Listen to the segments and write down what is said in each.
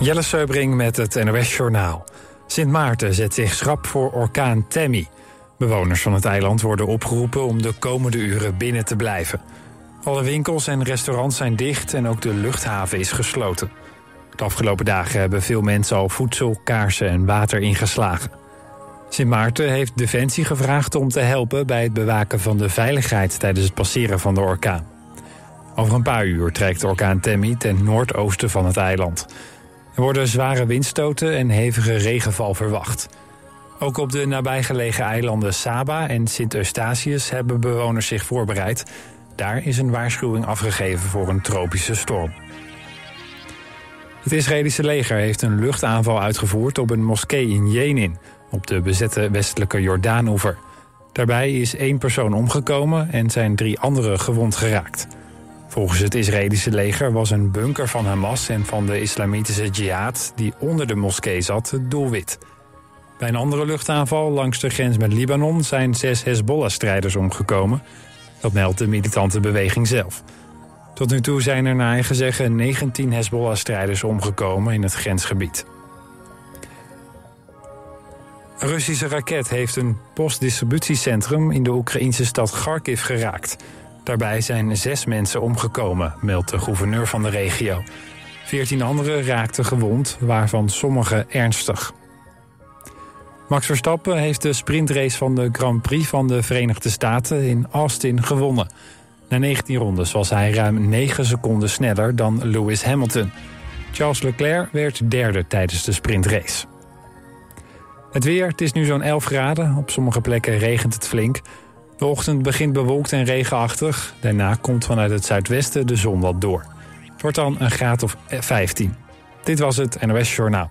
Jelle Seubring met het NOS Journaal. Sint Maarten zet zich schrap voor orkaan Tammy. Bewoners van het eiland worden opgeroepen om de komende uren binnen te blijven. Alle winkels en restaurants zijn dicht en ook de luchthaven is gesloten. De afgelopen dagen hebben veel mensen al voedsel, kaarsen en water ingeslagen. Sint Maarten heeft Defensie gevraagd om te helpen bij het bewaken van de veiligheid tijdens het passeren van de orkaan. Over een paar uur trekt orkaan Tammy ten noordoosten van het eiland. Worden zware windstoten en hevige regenval verwacht. Ook op de nabijgelegen eilanden Saba en Sint Eustatius hebben bewoners zich voorbereid. Daar is een waarschuwing afgegeven voor een tropische storm. Het Israëlische leger heeft een luchtaanval uitgevoerd op een moskee in Jenin, op de bezette westelijke Jordaanoever. Daarbij is één persoon omgekomen en zijn drie anderen gewond geraakt. Volgens het Israëlische leger was een bunker van Hamas en van de islamitische jihad... die onder de moskee zat, het doelwit. Bij een andere luchtaanval langs de grens met Libanon... zijn zes Hezbollah-strijders omgekomen. Dat meldt de militante beweging zelf. Tot nu toe zijn er naar eigen zeggen 19 Hezbollah-strijders omgekomen in het grensgebied. Een Russische raket heeft een postdistributiecentrum in de Oekraïnse stad Kharkiv geraakt... Daarbij zijn zes mensen omgekomen, meldt de gouverneur van de regio. Veertien anderen raakten gewond, waarvan sommigen ernstig. Max Verstappen heeft de sprintrace van de Grand Prix van de Verenigde Staten in Austin gewonnen. Na 19 rondes was hij ruim 9 seconden sneller dan Lewis Hamilton. Charles Leclerc werd derde tijdens de sprintrace. Het weer, het is nu zo'n 11 graden. Op sommige plekken regent het flink. De ochtend begint bewolkt en regenachtig. Daarna komt vanuit het zuidwesten de zon wat door. Het wordt dan een graad of 15. Dit was het NOS Journaal.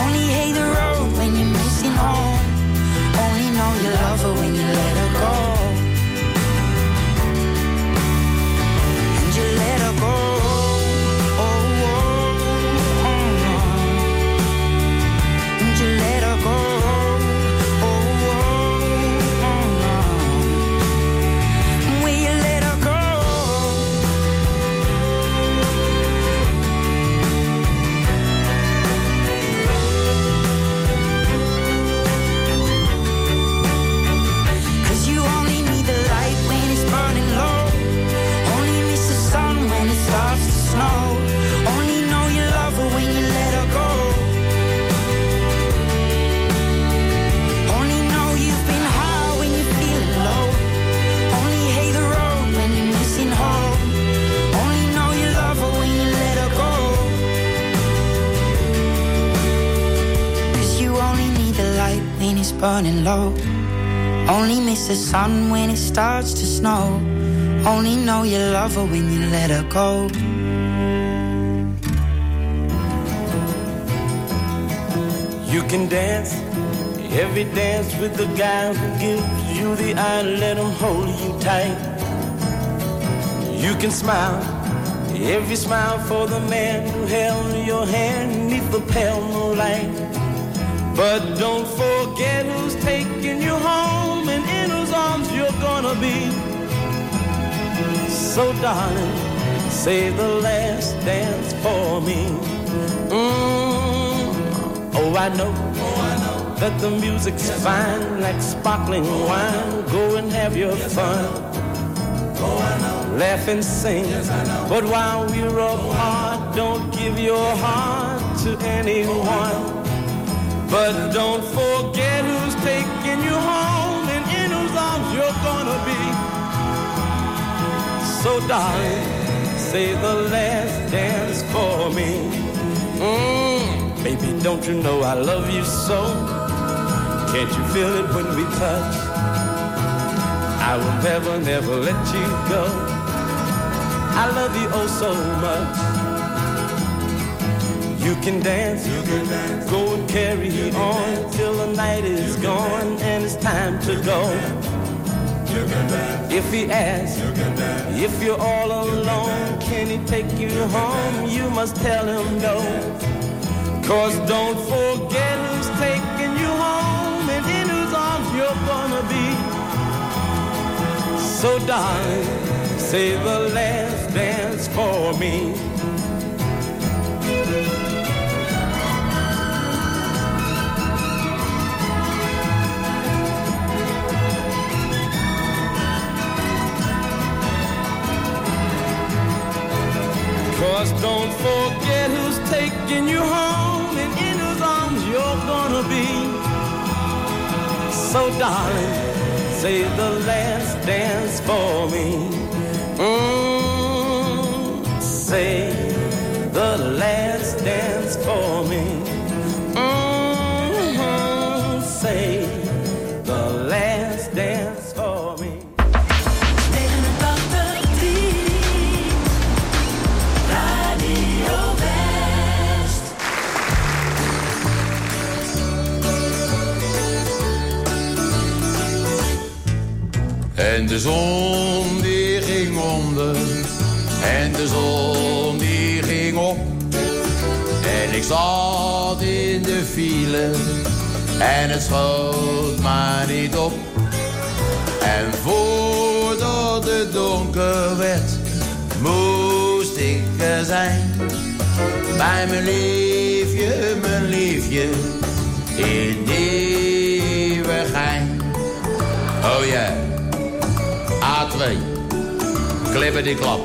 Only hate the road when you're missing home. Only know you love her when you let her go. And you let her go. Burning low. Only miss the sun when it starts to snow. Only know you love her when you let her go. You can dance every dance with the guy who gives you the eye, and let him hold you tight. You can smile every smile for the man who held your hand neath the pale moonlight. But don't forget who's taking you home and in whose arms you're gonna be. So darling, say the last dance for me. Mm. Oh, I know, oh, I know that the music's fine like sparkling wine. Go and have your fun. Oh, I know. Laugh and sing. Yes, but while we're apart, don't give your heart to anyone. But don't forget who's taking you home and in whose arms you're gonna be. So darling, say the last dance for me. Mm, baby, don't you know I love you so? Can't you feel it when we touch? I will never, never let you go. I love you oh so much. You can dance, you can dance. go and carry on till the night is gone and it's time to go. If he asks, if you're all alone, can he take you home? You must tell him no. Cause don't forget who's taking you home and in whose arms you're gonna be. So darling, say the last dance for me. Cause don't forget who's taking you home and in whose arms you're gonna be. So darling, say the last dance for me. Mm, say the last dance for me. En de zon die ging onder. En de zon die ging op. En ik zat in de file. En het schoot maar niet op. En voordat het donker werd, moest ik er zijn. Bij mijn liefje, mijn liefje, in Nieuwegein. Oh ja, A2, klippen die klap.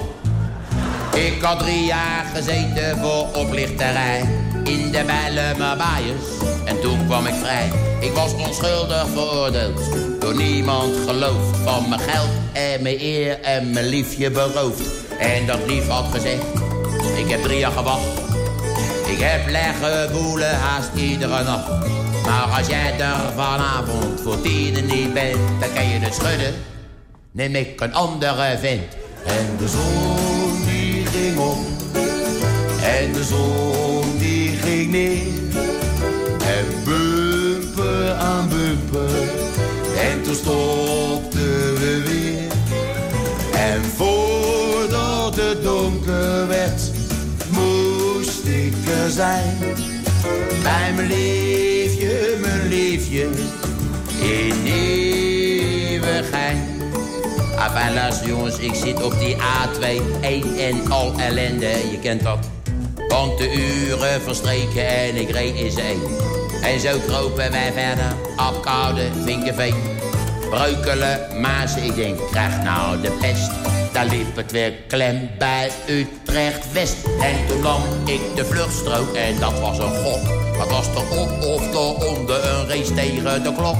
Ik had drie jaar gezeten voor oplichterij. In de Bijlemerbaaiers. En toen kwam ik vrij. Ik was onschuldig veroordeeld. Door niemand geloofd. Van mijn geld en mijn eer en mijn liefje beroofd. En dat lief had gezegd. Ik heb drie jaar gewacht. Ik heb leggen woelen haast iedere nacht. Maar als jij er vanavond voor tienen niet bent, dan kan je het schudden. Neem ik een andere vent. En de zon die ging op. En de zon die ging neer. En bumper aan bumper. En toen stopten we weer. En voordat het donker werd, moest ik er zijn. Bij mijn liefje, mijn liefje, in Nieuwegein. Luister jongens, ik zit op die A2, één en al ellende, je kent dat. Want de uren verstreken en ik reed in zee. En zo kropen wij verder, Apkoude, Vinkenveen. Breukelen, Maas, ik denk, krijg nou de pest. Daar liep het weer klem bij Utrecht-West. En toen nam ik de vluchtstrook en dat was een gok. Wat was er op of eronder, een race tegen de klok.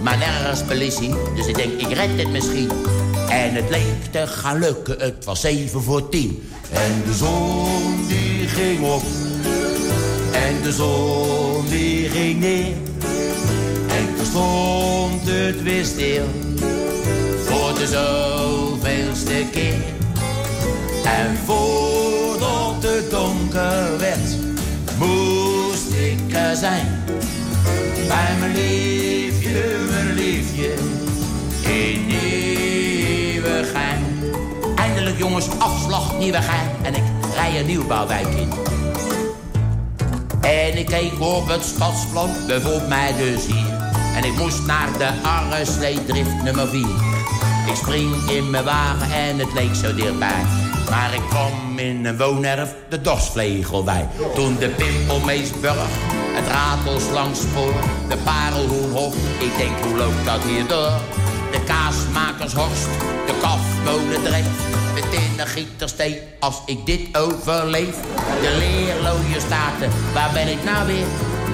Maar nergens politie, dus ik denk, ik red het misschien. En het leek te gaan lukken, het was zeven voor tien. En de zon die ging op, en de zon die ging neer. En toen stond het weer stil. Voor de zoveelste keer. En voordat het donker werd, moest ik er zijn. Bij mijn liefje, mijn liefje, in Eindelijk jongens, afslag Nieuwegein. En ik rij een nieuwbouwwijk in. En ik keek op het stadsplan, bevond mij dus hier. En ik moest naar de Arresleedrift nummer 4. Ik spring in mijn wagen en het leek zo dichtbij. Maar ik kwam in een woonerf de dorsvlegel bij. Toen de Pimpelmeesburg, het Ratelslangspoor, de Parelhoenhof. Ik denk, hoe loopt dat hier door? Kaasmakershorst, de Kafmolendreef. Met in de gieterstee, als ik dit overleef. De leerlooie staten, waar ben ik nou weer?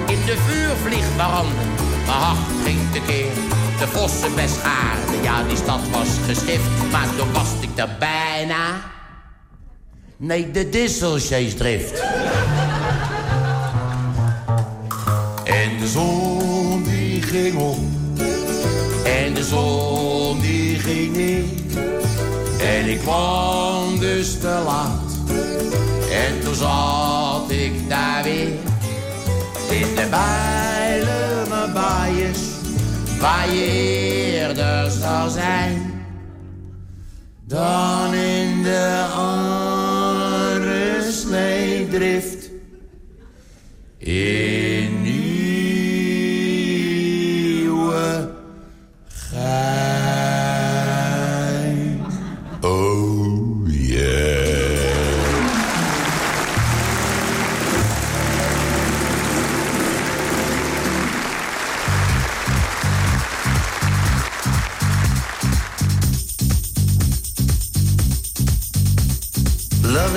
In de vuurvliegwaranden, mijn hart ging tekeer. De Vossenbeschaarde, ja die stad was gesticht. Maar toen was ik er bijna. Nee, de Disselcheesdrift. En de zon die ging op. En de zon En ik kwam dus te laat. En toen zat ik daar weer. In de bijleme baaiers. Waar je eerder zou zijn. Dan in de andere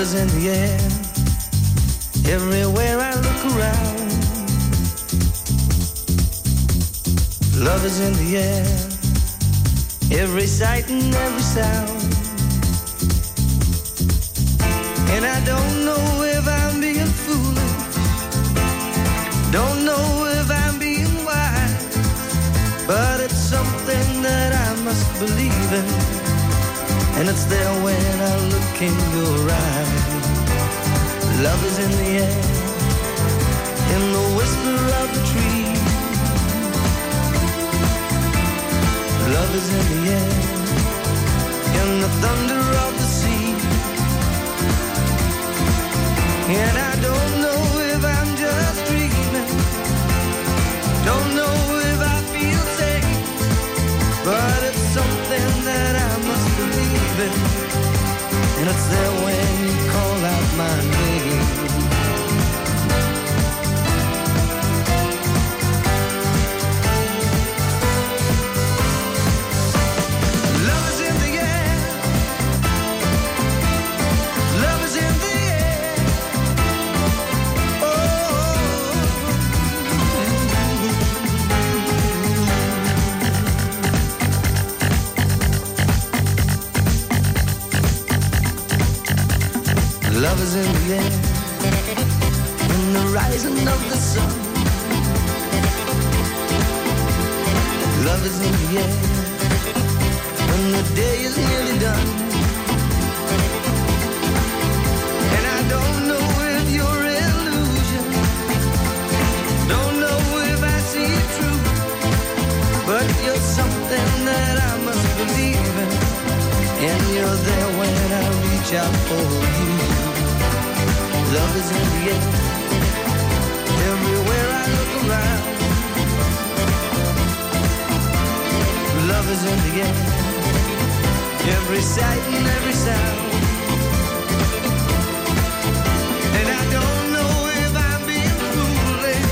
is in the air. Everywhere I look around. Love is in the air. Every sight and every sound. And I don't know if I'm being foolish. Don't know if I'm being wise. But it's something that I must believe in. And it's there when I look in your eyes. Love is in the air, in the whisper of the tree. Love is in the air, in the thunder of the sea. And I there when you call out my name. Is in the air, in the rising of the sun. Love is in the air, when the day is nearly done. And I don't know if you're illusion, don't know if I see it but you're something that I must believe in, and you're there when I reach out for you. Love is in the air. Everywhere I look around. Love is in the air. Every sight and every sound. And I don't know if I'm being foolish.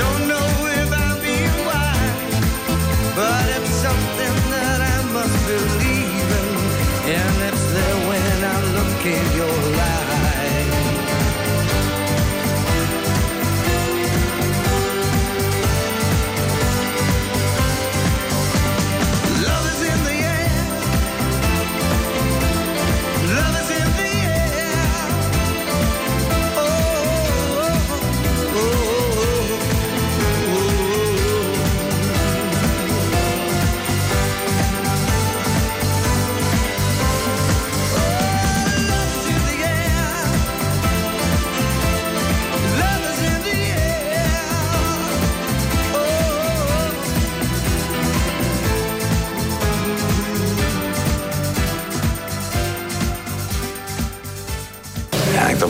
Don't know if I'm being wise. But it's something that I must believe in. And it's there when I look in your eyes.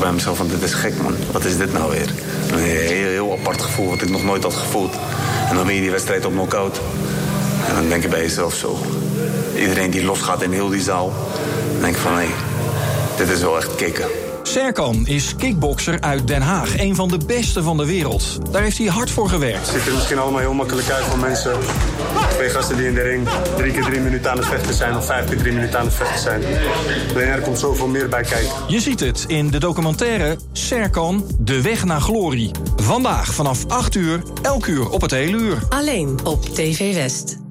Bij mezelf van dit is gek man. Wat is dit nou weer? Een heel, heel apart gevoel wat ik nog nooit had gevoeld. En dan win je die wedstrijd op knockout. En dan denk je bij jezelf zo. Iedereen die losgaat in heel die zaal. Dan denk ik van hé, dit is wel echt kicken. Serkan is kickbokser uit Den Haag, een van de beste van de wereld. Daar heeft hij hard voor gewerkt. Het ziet er misschien allemaal heel makkelijk uit voor mensen. Twee gasten die in de ring drie keer drie minuten aan het vechten zijn... of vijf keer drie minuten aan het vechten zijn. Alleen er komt zoveel meer bij kijken. Je ziet het in de documentaire Serkan, De Weg naar Glorie. Vandaag vanaf 8 uur, elk uur op het hele uur. Alleen op TV West.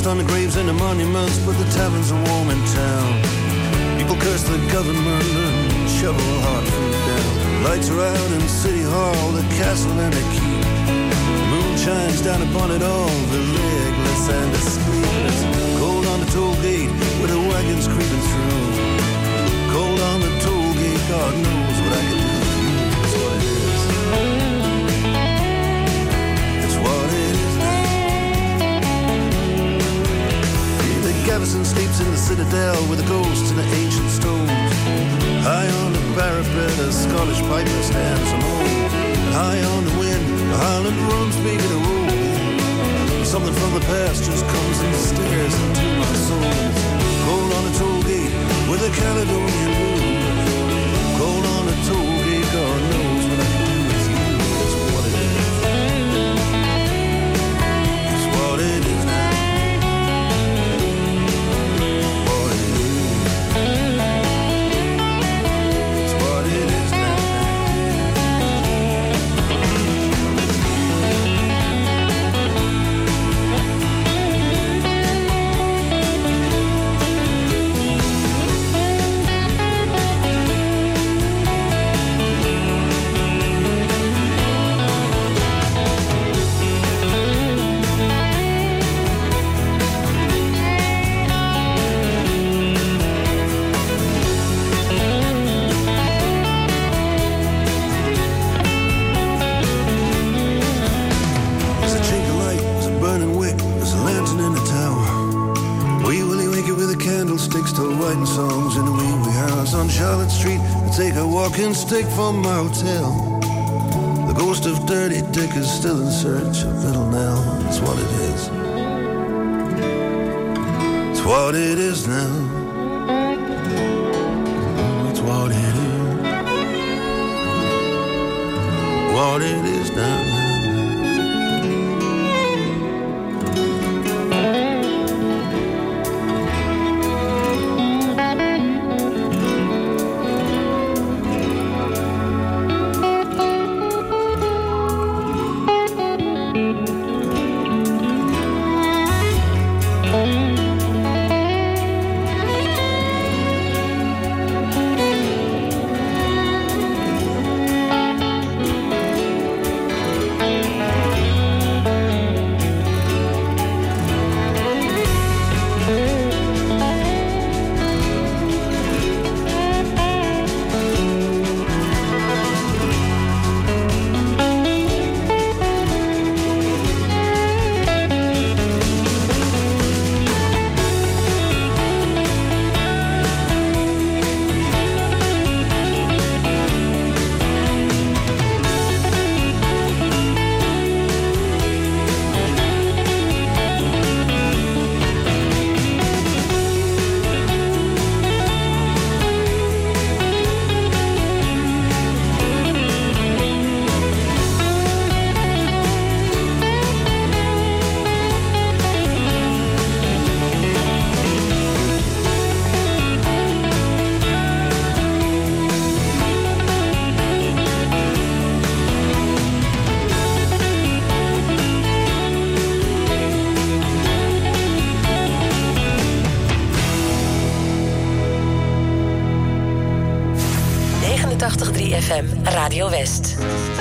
Frost on the graves and the monuments, but the taverns are warm in town. People curse the government and shovel hard food down. Lights are out in City Hall, the castle and the keep. Moon shines down upon it all, the legless and the sleepless. Cold on the toll gate with the wagons creeping through. Cold on the toll gate, God knows Gavison sleeps in the citadel with the ghosts in the ancient stones. High on the parapet, a Scottish piper stands alone. High on the wind, the Highland drums begin to roll. Something from the past just comes and stares into my soul. Cold on a toll gate with a Caledonian moon. Cold on a toll gate, God knows Street. I take a walking stick from my hotel. The ghost of Dirty Dick is still in search of Little Nell. That's what it is. It's what it is now. It's what it is. What it is now. FM Radio West.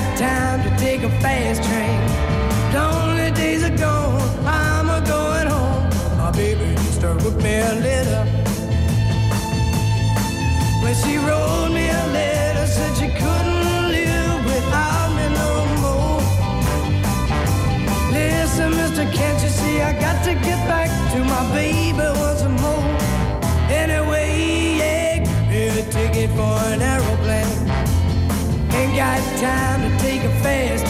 Got time to take a fast train. Lonely days are gone, I'm a going home. My baby just wrote me a letter. When she wrote me a letter, said she couldn't live without me no more. Listen, mister, can't you see I got to get back to my baby got time to take a fast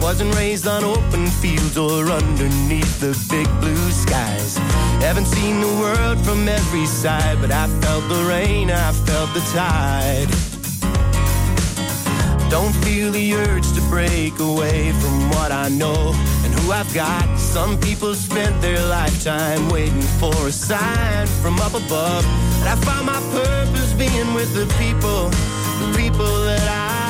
Wasn't raised on open fields or underneath the big blue skies. Haven't seen the world from every side, but I felt the rain, I felt the tide. Don't feel the urge to break away from what I know and who I've got. Some people spent their lifetime waiting for a sign from up above. And I found my purpose being with the people, the people that I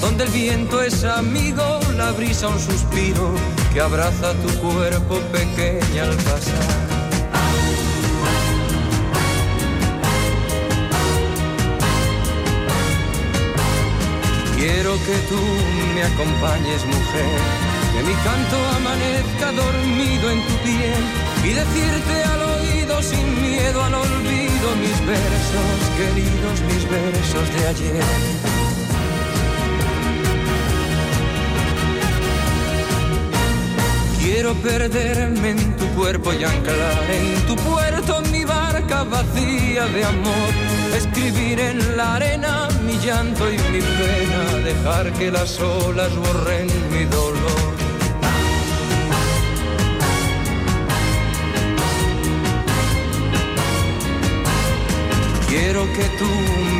donde el viento es amigo, la brisa un suspiro que abraza tu cuerpo pequeña al pasar. Quiero que tú me acompañes, mujer, que mi canto amanezca dormido en tu piel y decirte al oído sin miedo al olvido mis versos, queridos, mis versos de ayer. Quiero perderme en tu cuerpo y anclar en tu puerto mi barca vacía de amor. Escribir en la arena mi llanto y mi pena, dejar que las olas borren mi dolor. Quiero que tú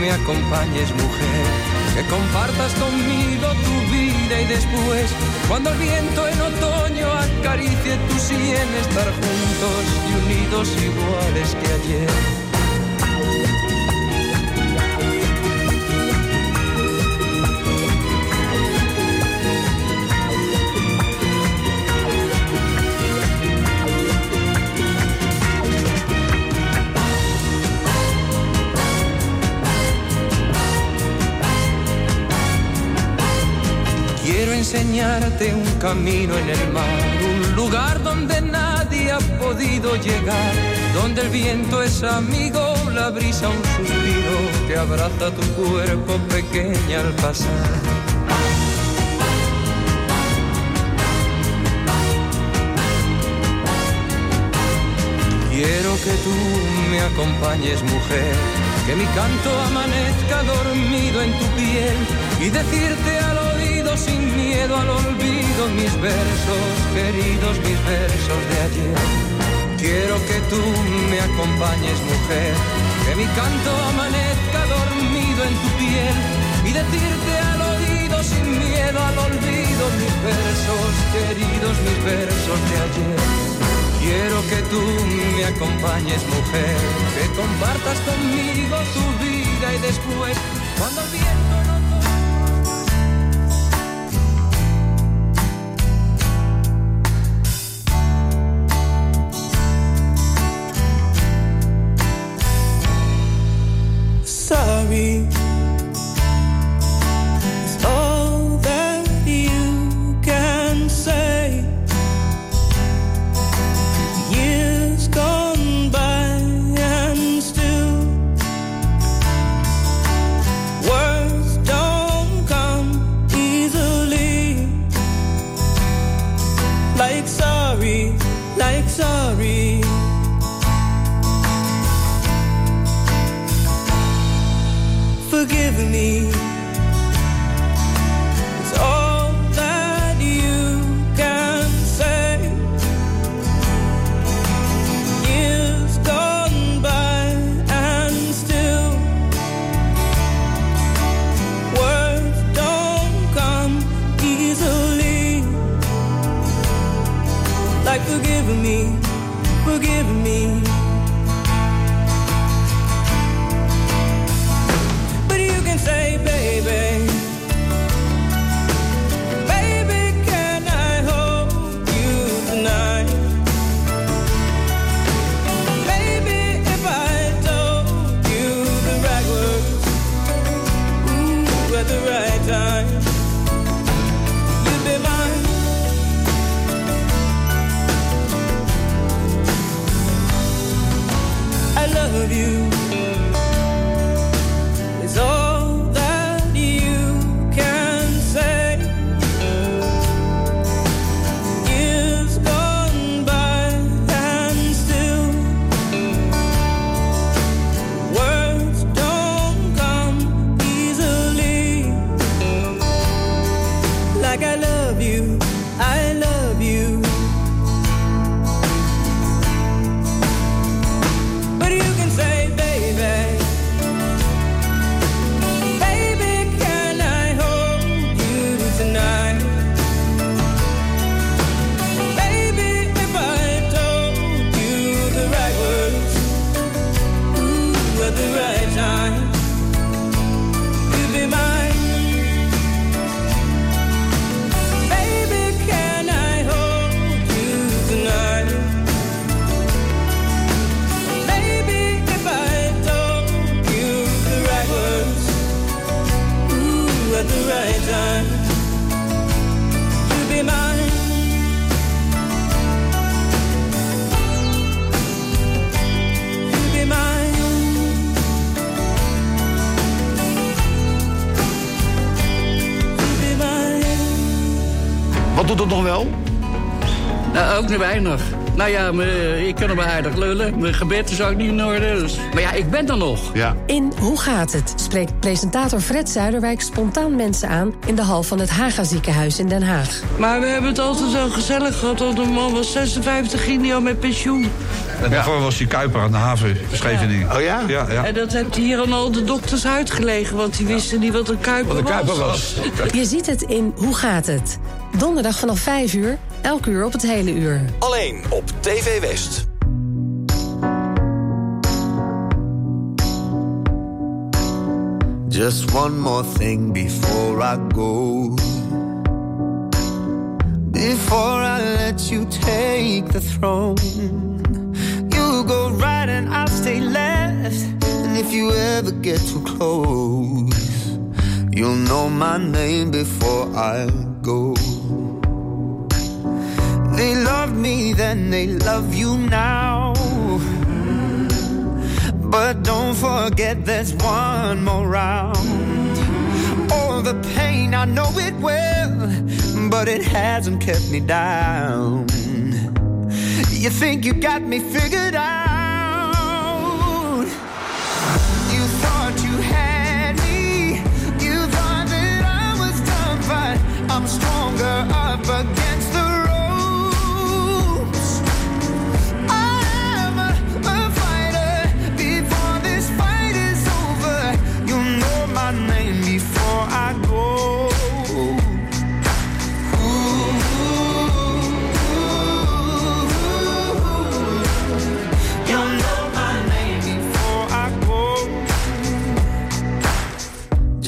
me acompañes, mujer, que compartas conmigo tu vida y después, cuando el viento en otoño acaricie tu sien, estar juntos y unidos iguales que ayer. enseñarte un camino en el mar, un lugar donde nadie ha podido llegar, donde el viento es amigo, la brisa un suspiro que abraza tu cuerpo pequeña al pasar. Quiero que tú me acompañes, mujer, que mi canto amanezca dormido en tu piel y decirte a sin miedo al olvido mis versos, queridos mis versos de ayer. Quiero que tú me acompañes, mujer, que mi canto amanezca dormido en tu piel y decirte al oído sin miedo al olvido mis versos, queridos mis versos de ayer. Quiero que tú me acompañes, mujer, que compartas conmigo tu vida y después, cuando el niet weinig. Nou ja, me- ik kan er wel aardig lullen. Mijn gebed is ook niet in orde. Dus. Maar ja, ik ben er nog. Ja. In Hoe gaat het? spreekt presentator Fred Zuiderwijk spontaan mensen aan in de hal van het Haga ziekenhuis in Den Haag. Maar we hebben het altijd zo gezellig gehad. Want de man was 56, ging hij al met pensioen. En daarvoor was hij Kuiper aan de haven in Scheveningen. Oh ja? Ja, ja. En dat heeft hier aan al de dokters uitgelegen. Want die wisten niet wat een kuiper, Wat een kuiper was. Je ziet het in Hoe gaat het? Donderdag vanaf 5 uur, elk uur op het hele uur. Alleen op TV West. Just one more thing before I go. Before I let you take the throne, you go right and I'll stay left. And if you ever get too close, you'll know my name before I go. They loved me then, they love you now. But don't forget there's one more round. All the pain, I know it well, but it hasn't kept me down. You think you got me figured out? You thought you had me, you thought that I was done, but I'm stronger up against.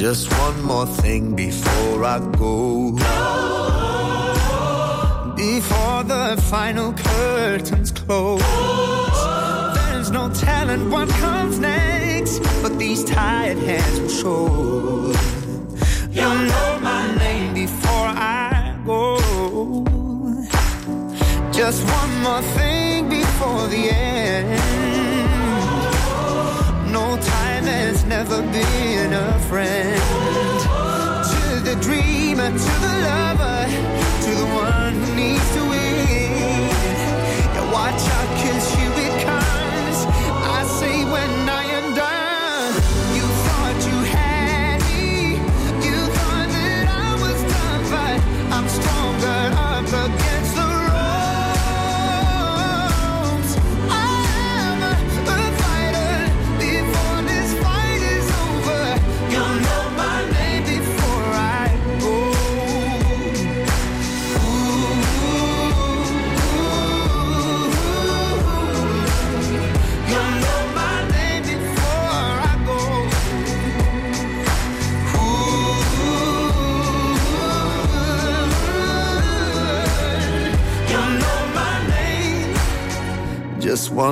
Just one more thing before I go. Before the final curtains close. There's no telling what comes next, but these tired hands will show. You'll know my name before I go. Just one more thing before the end. No time that's never been a friend. To the dreamer, to the lover, to the one who needs to. win.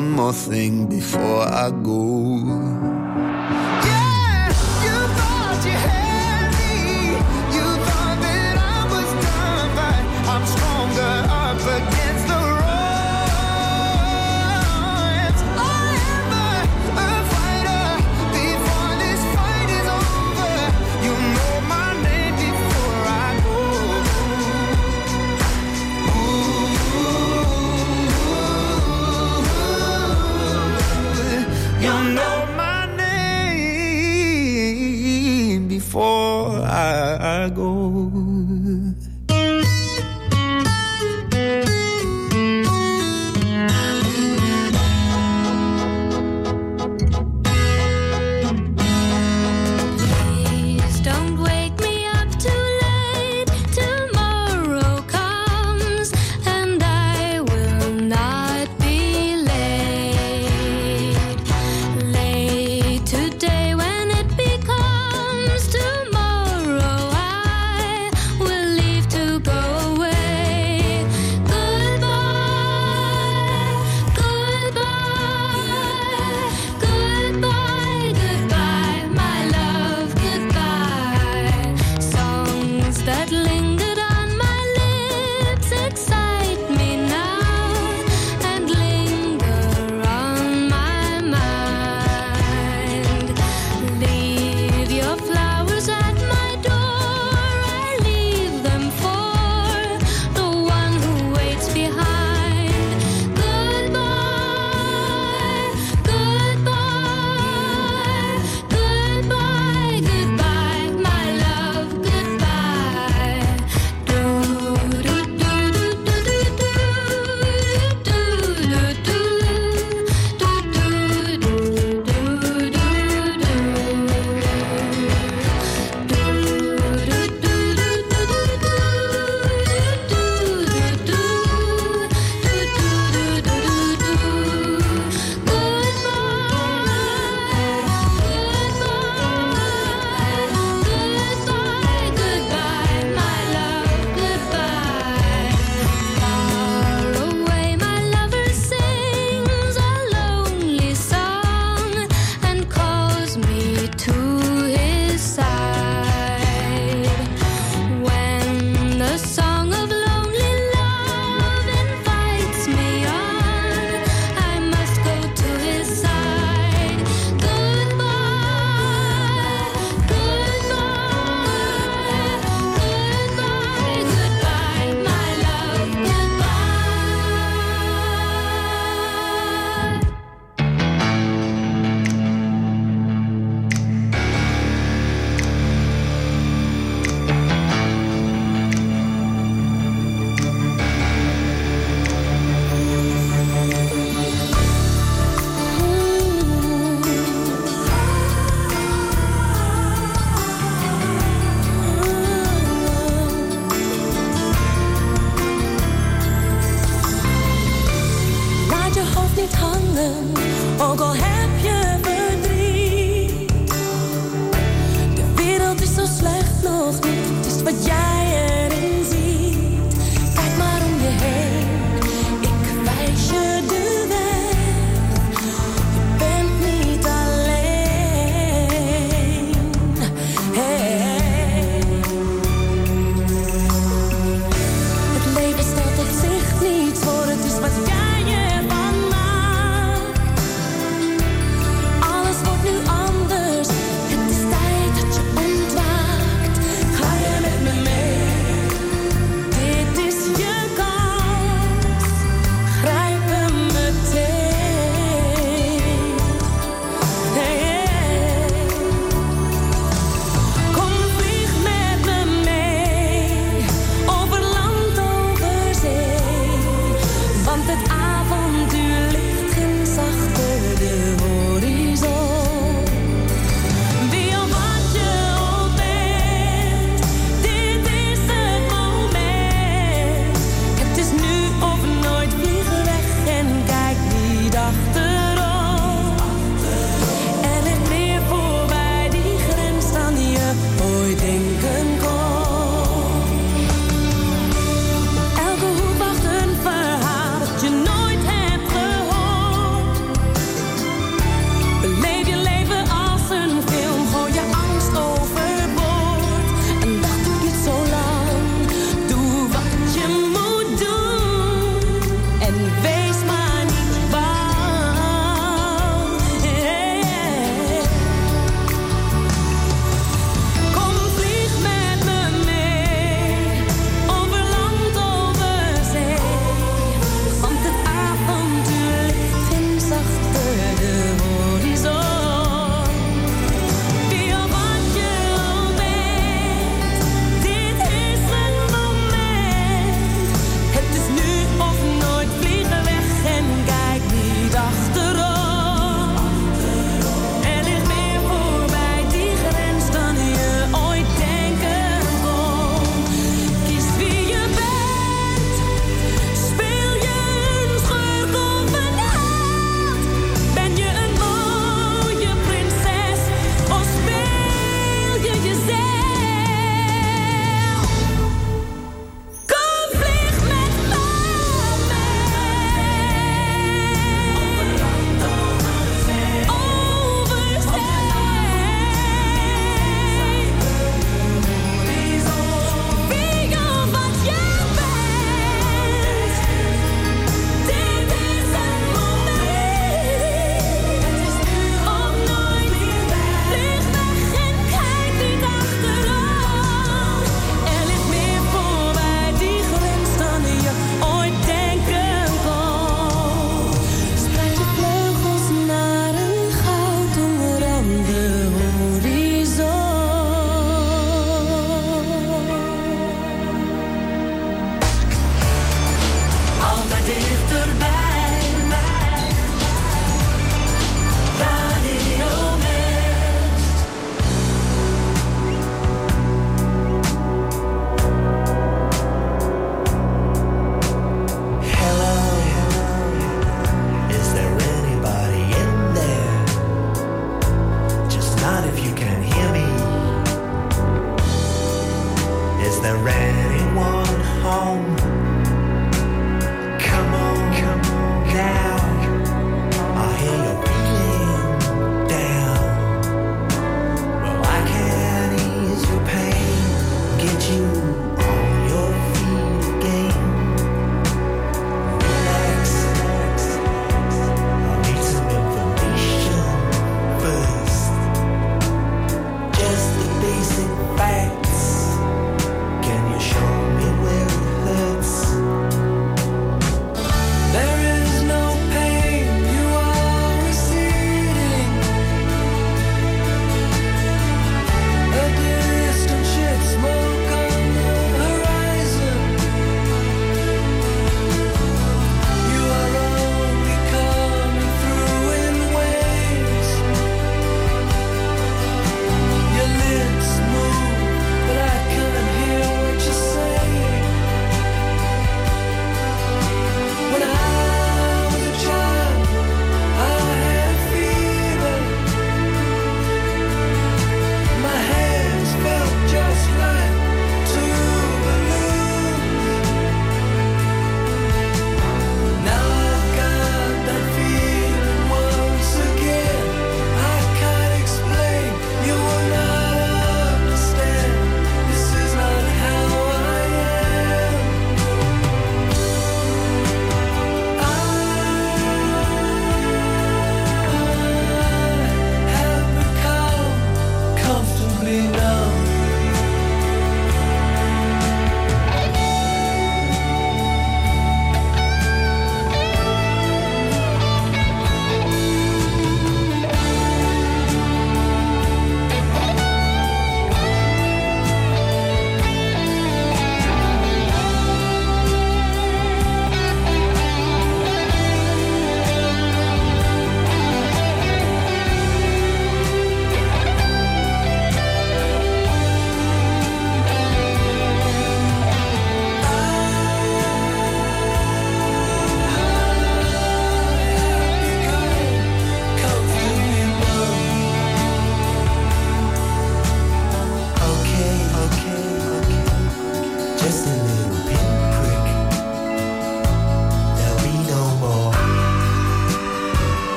one more thing before I go.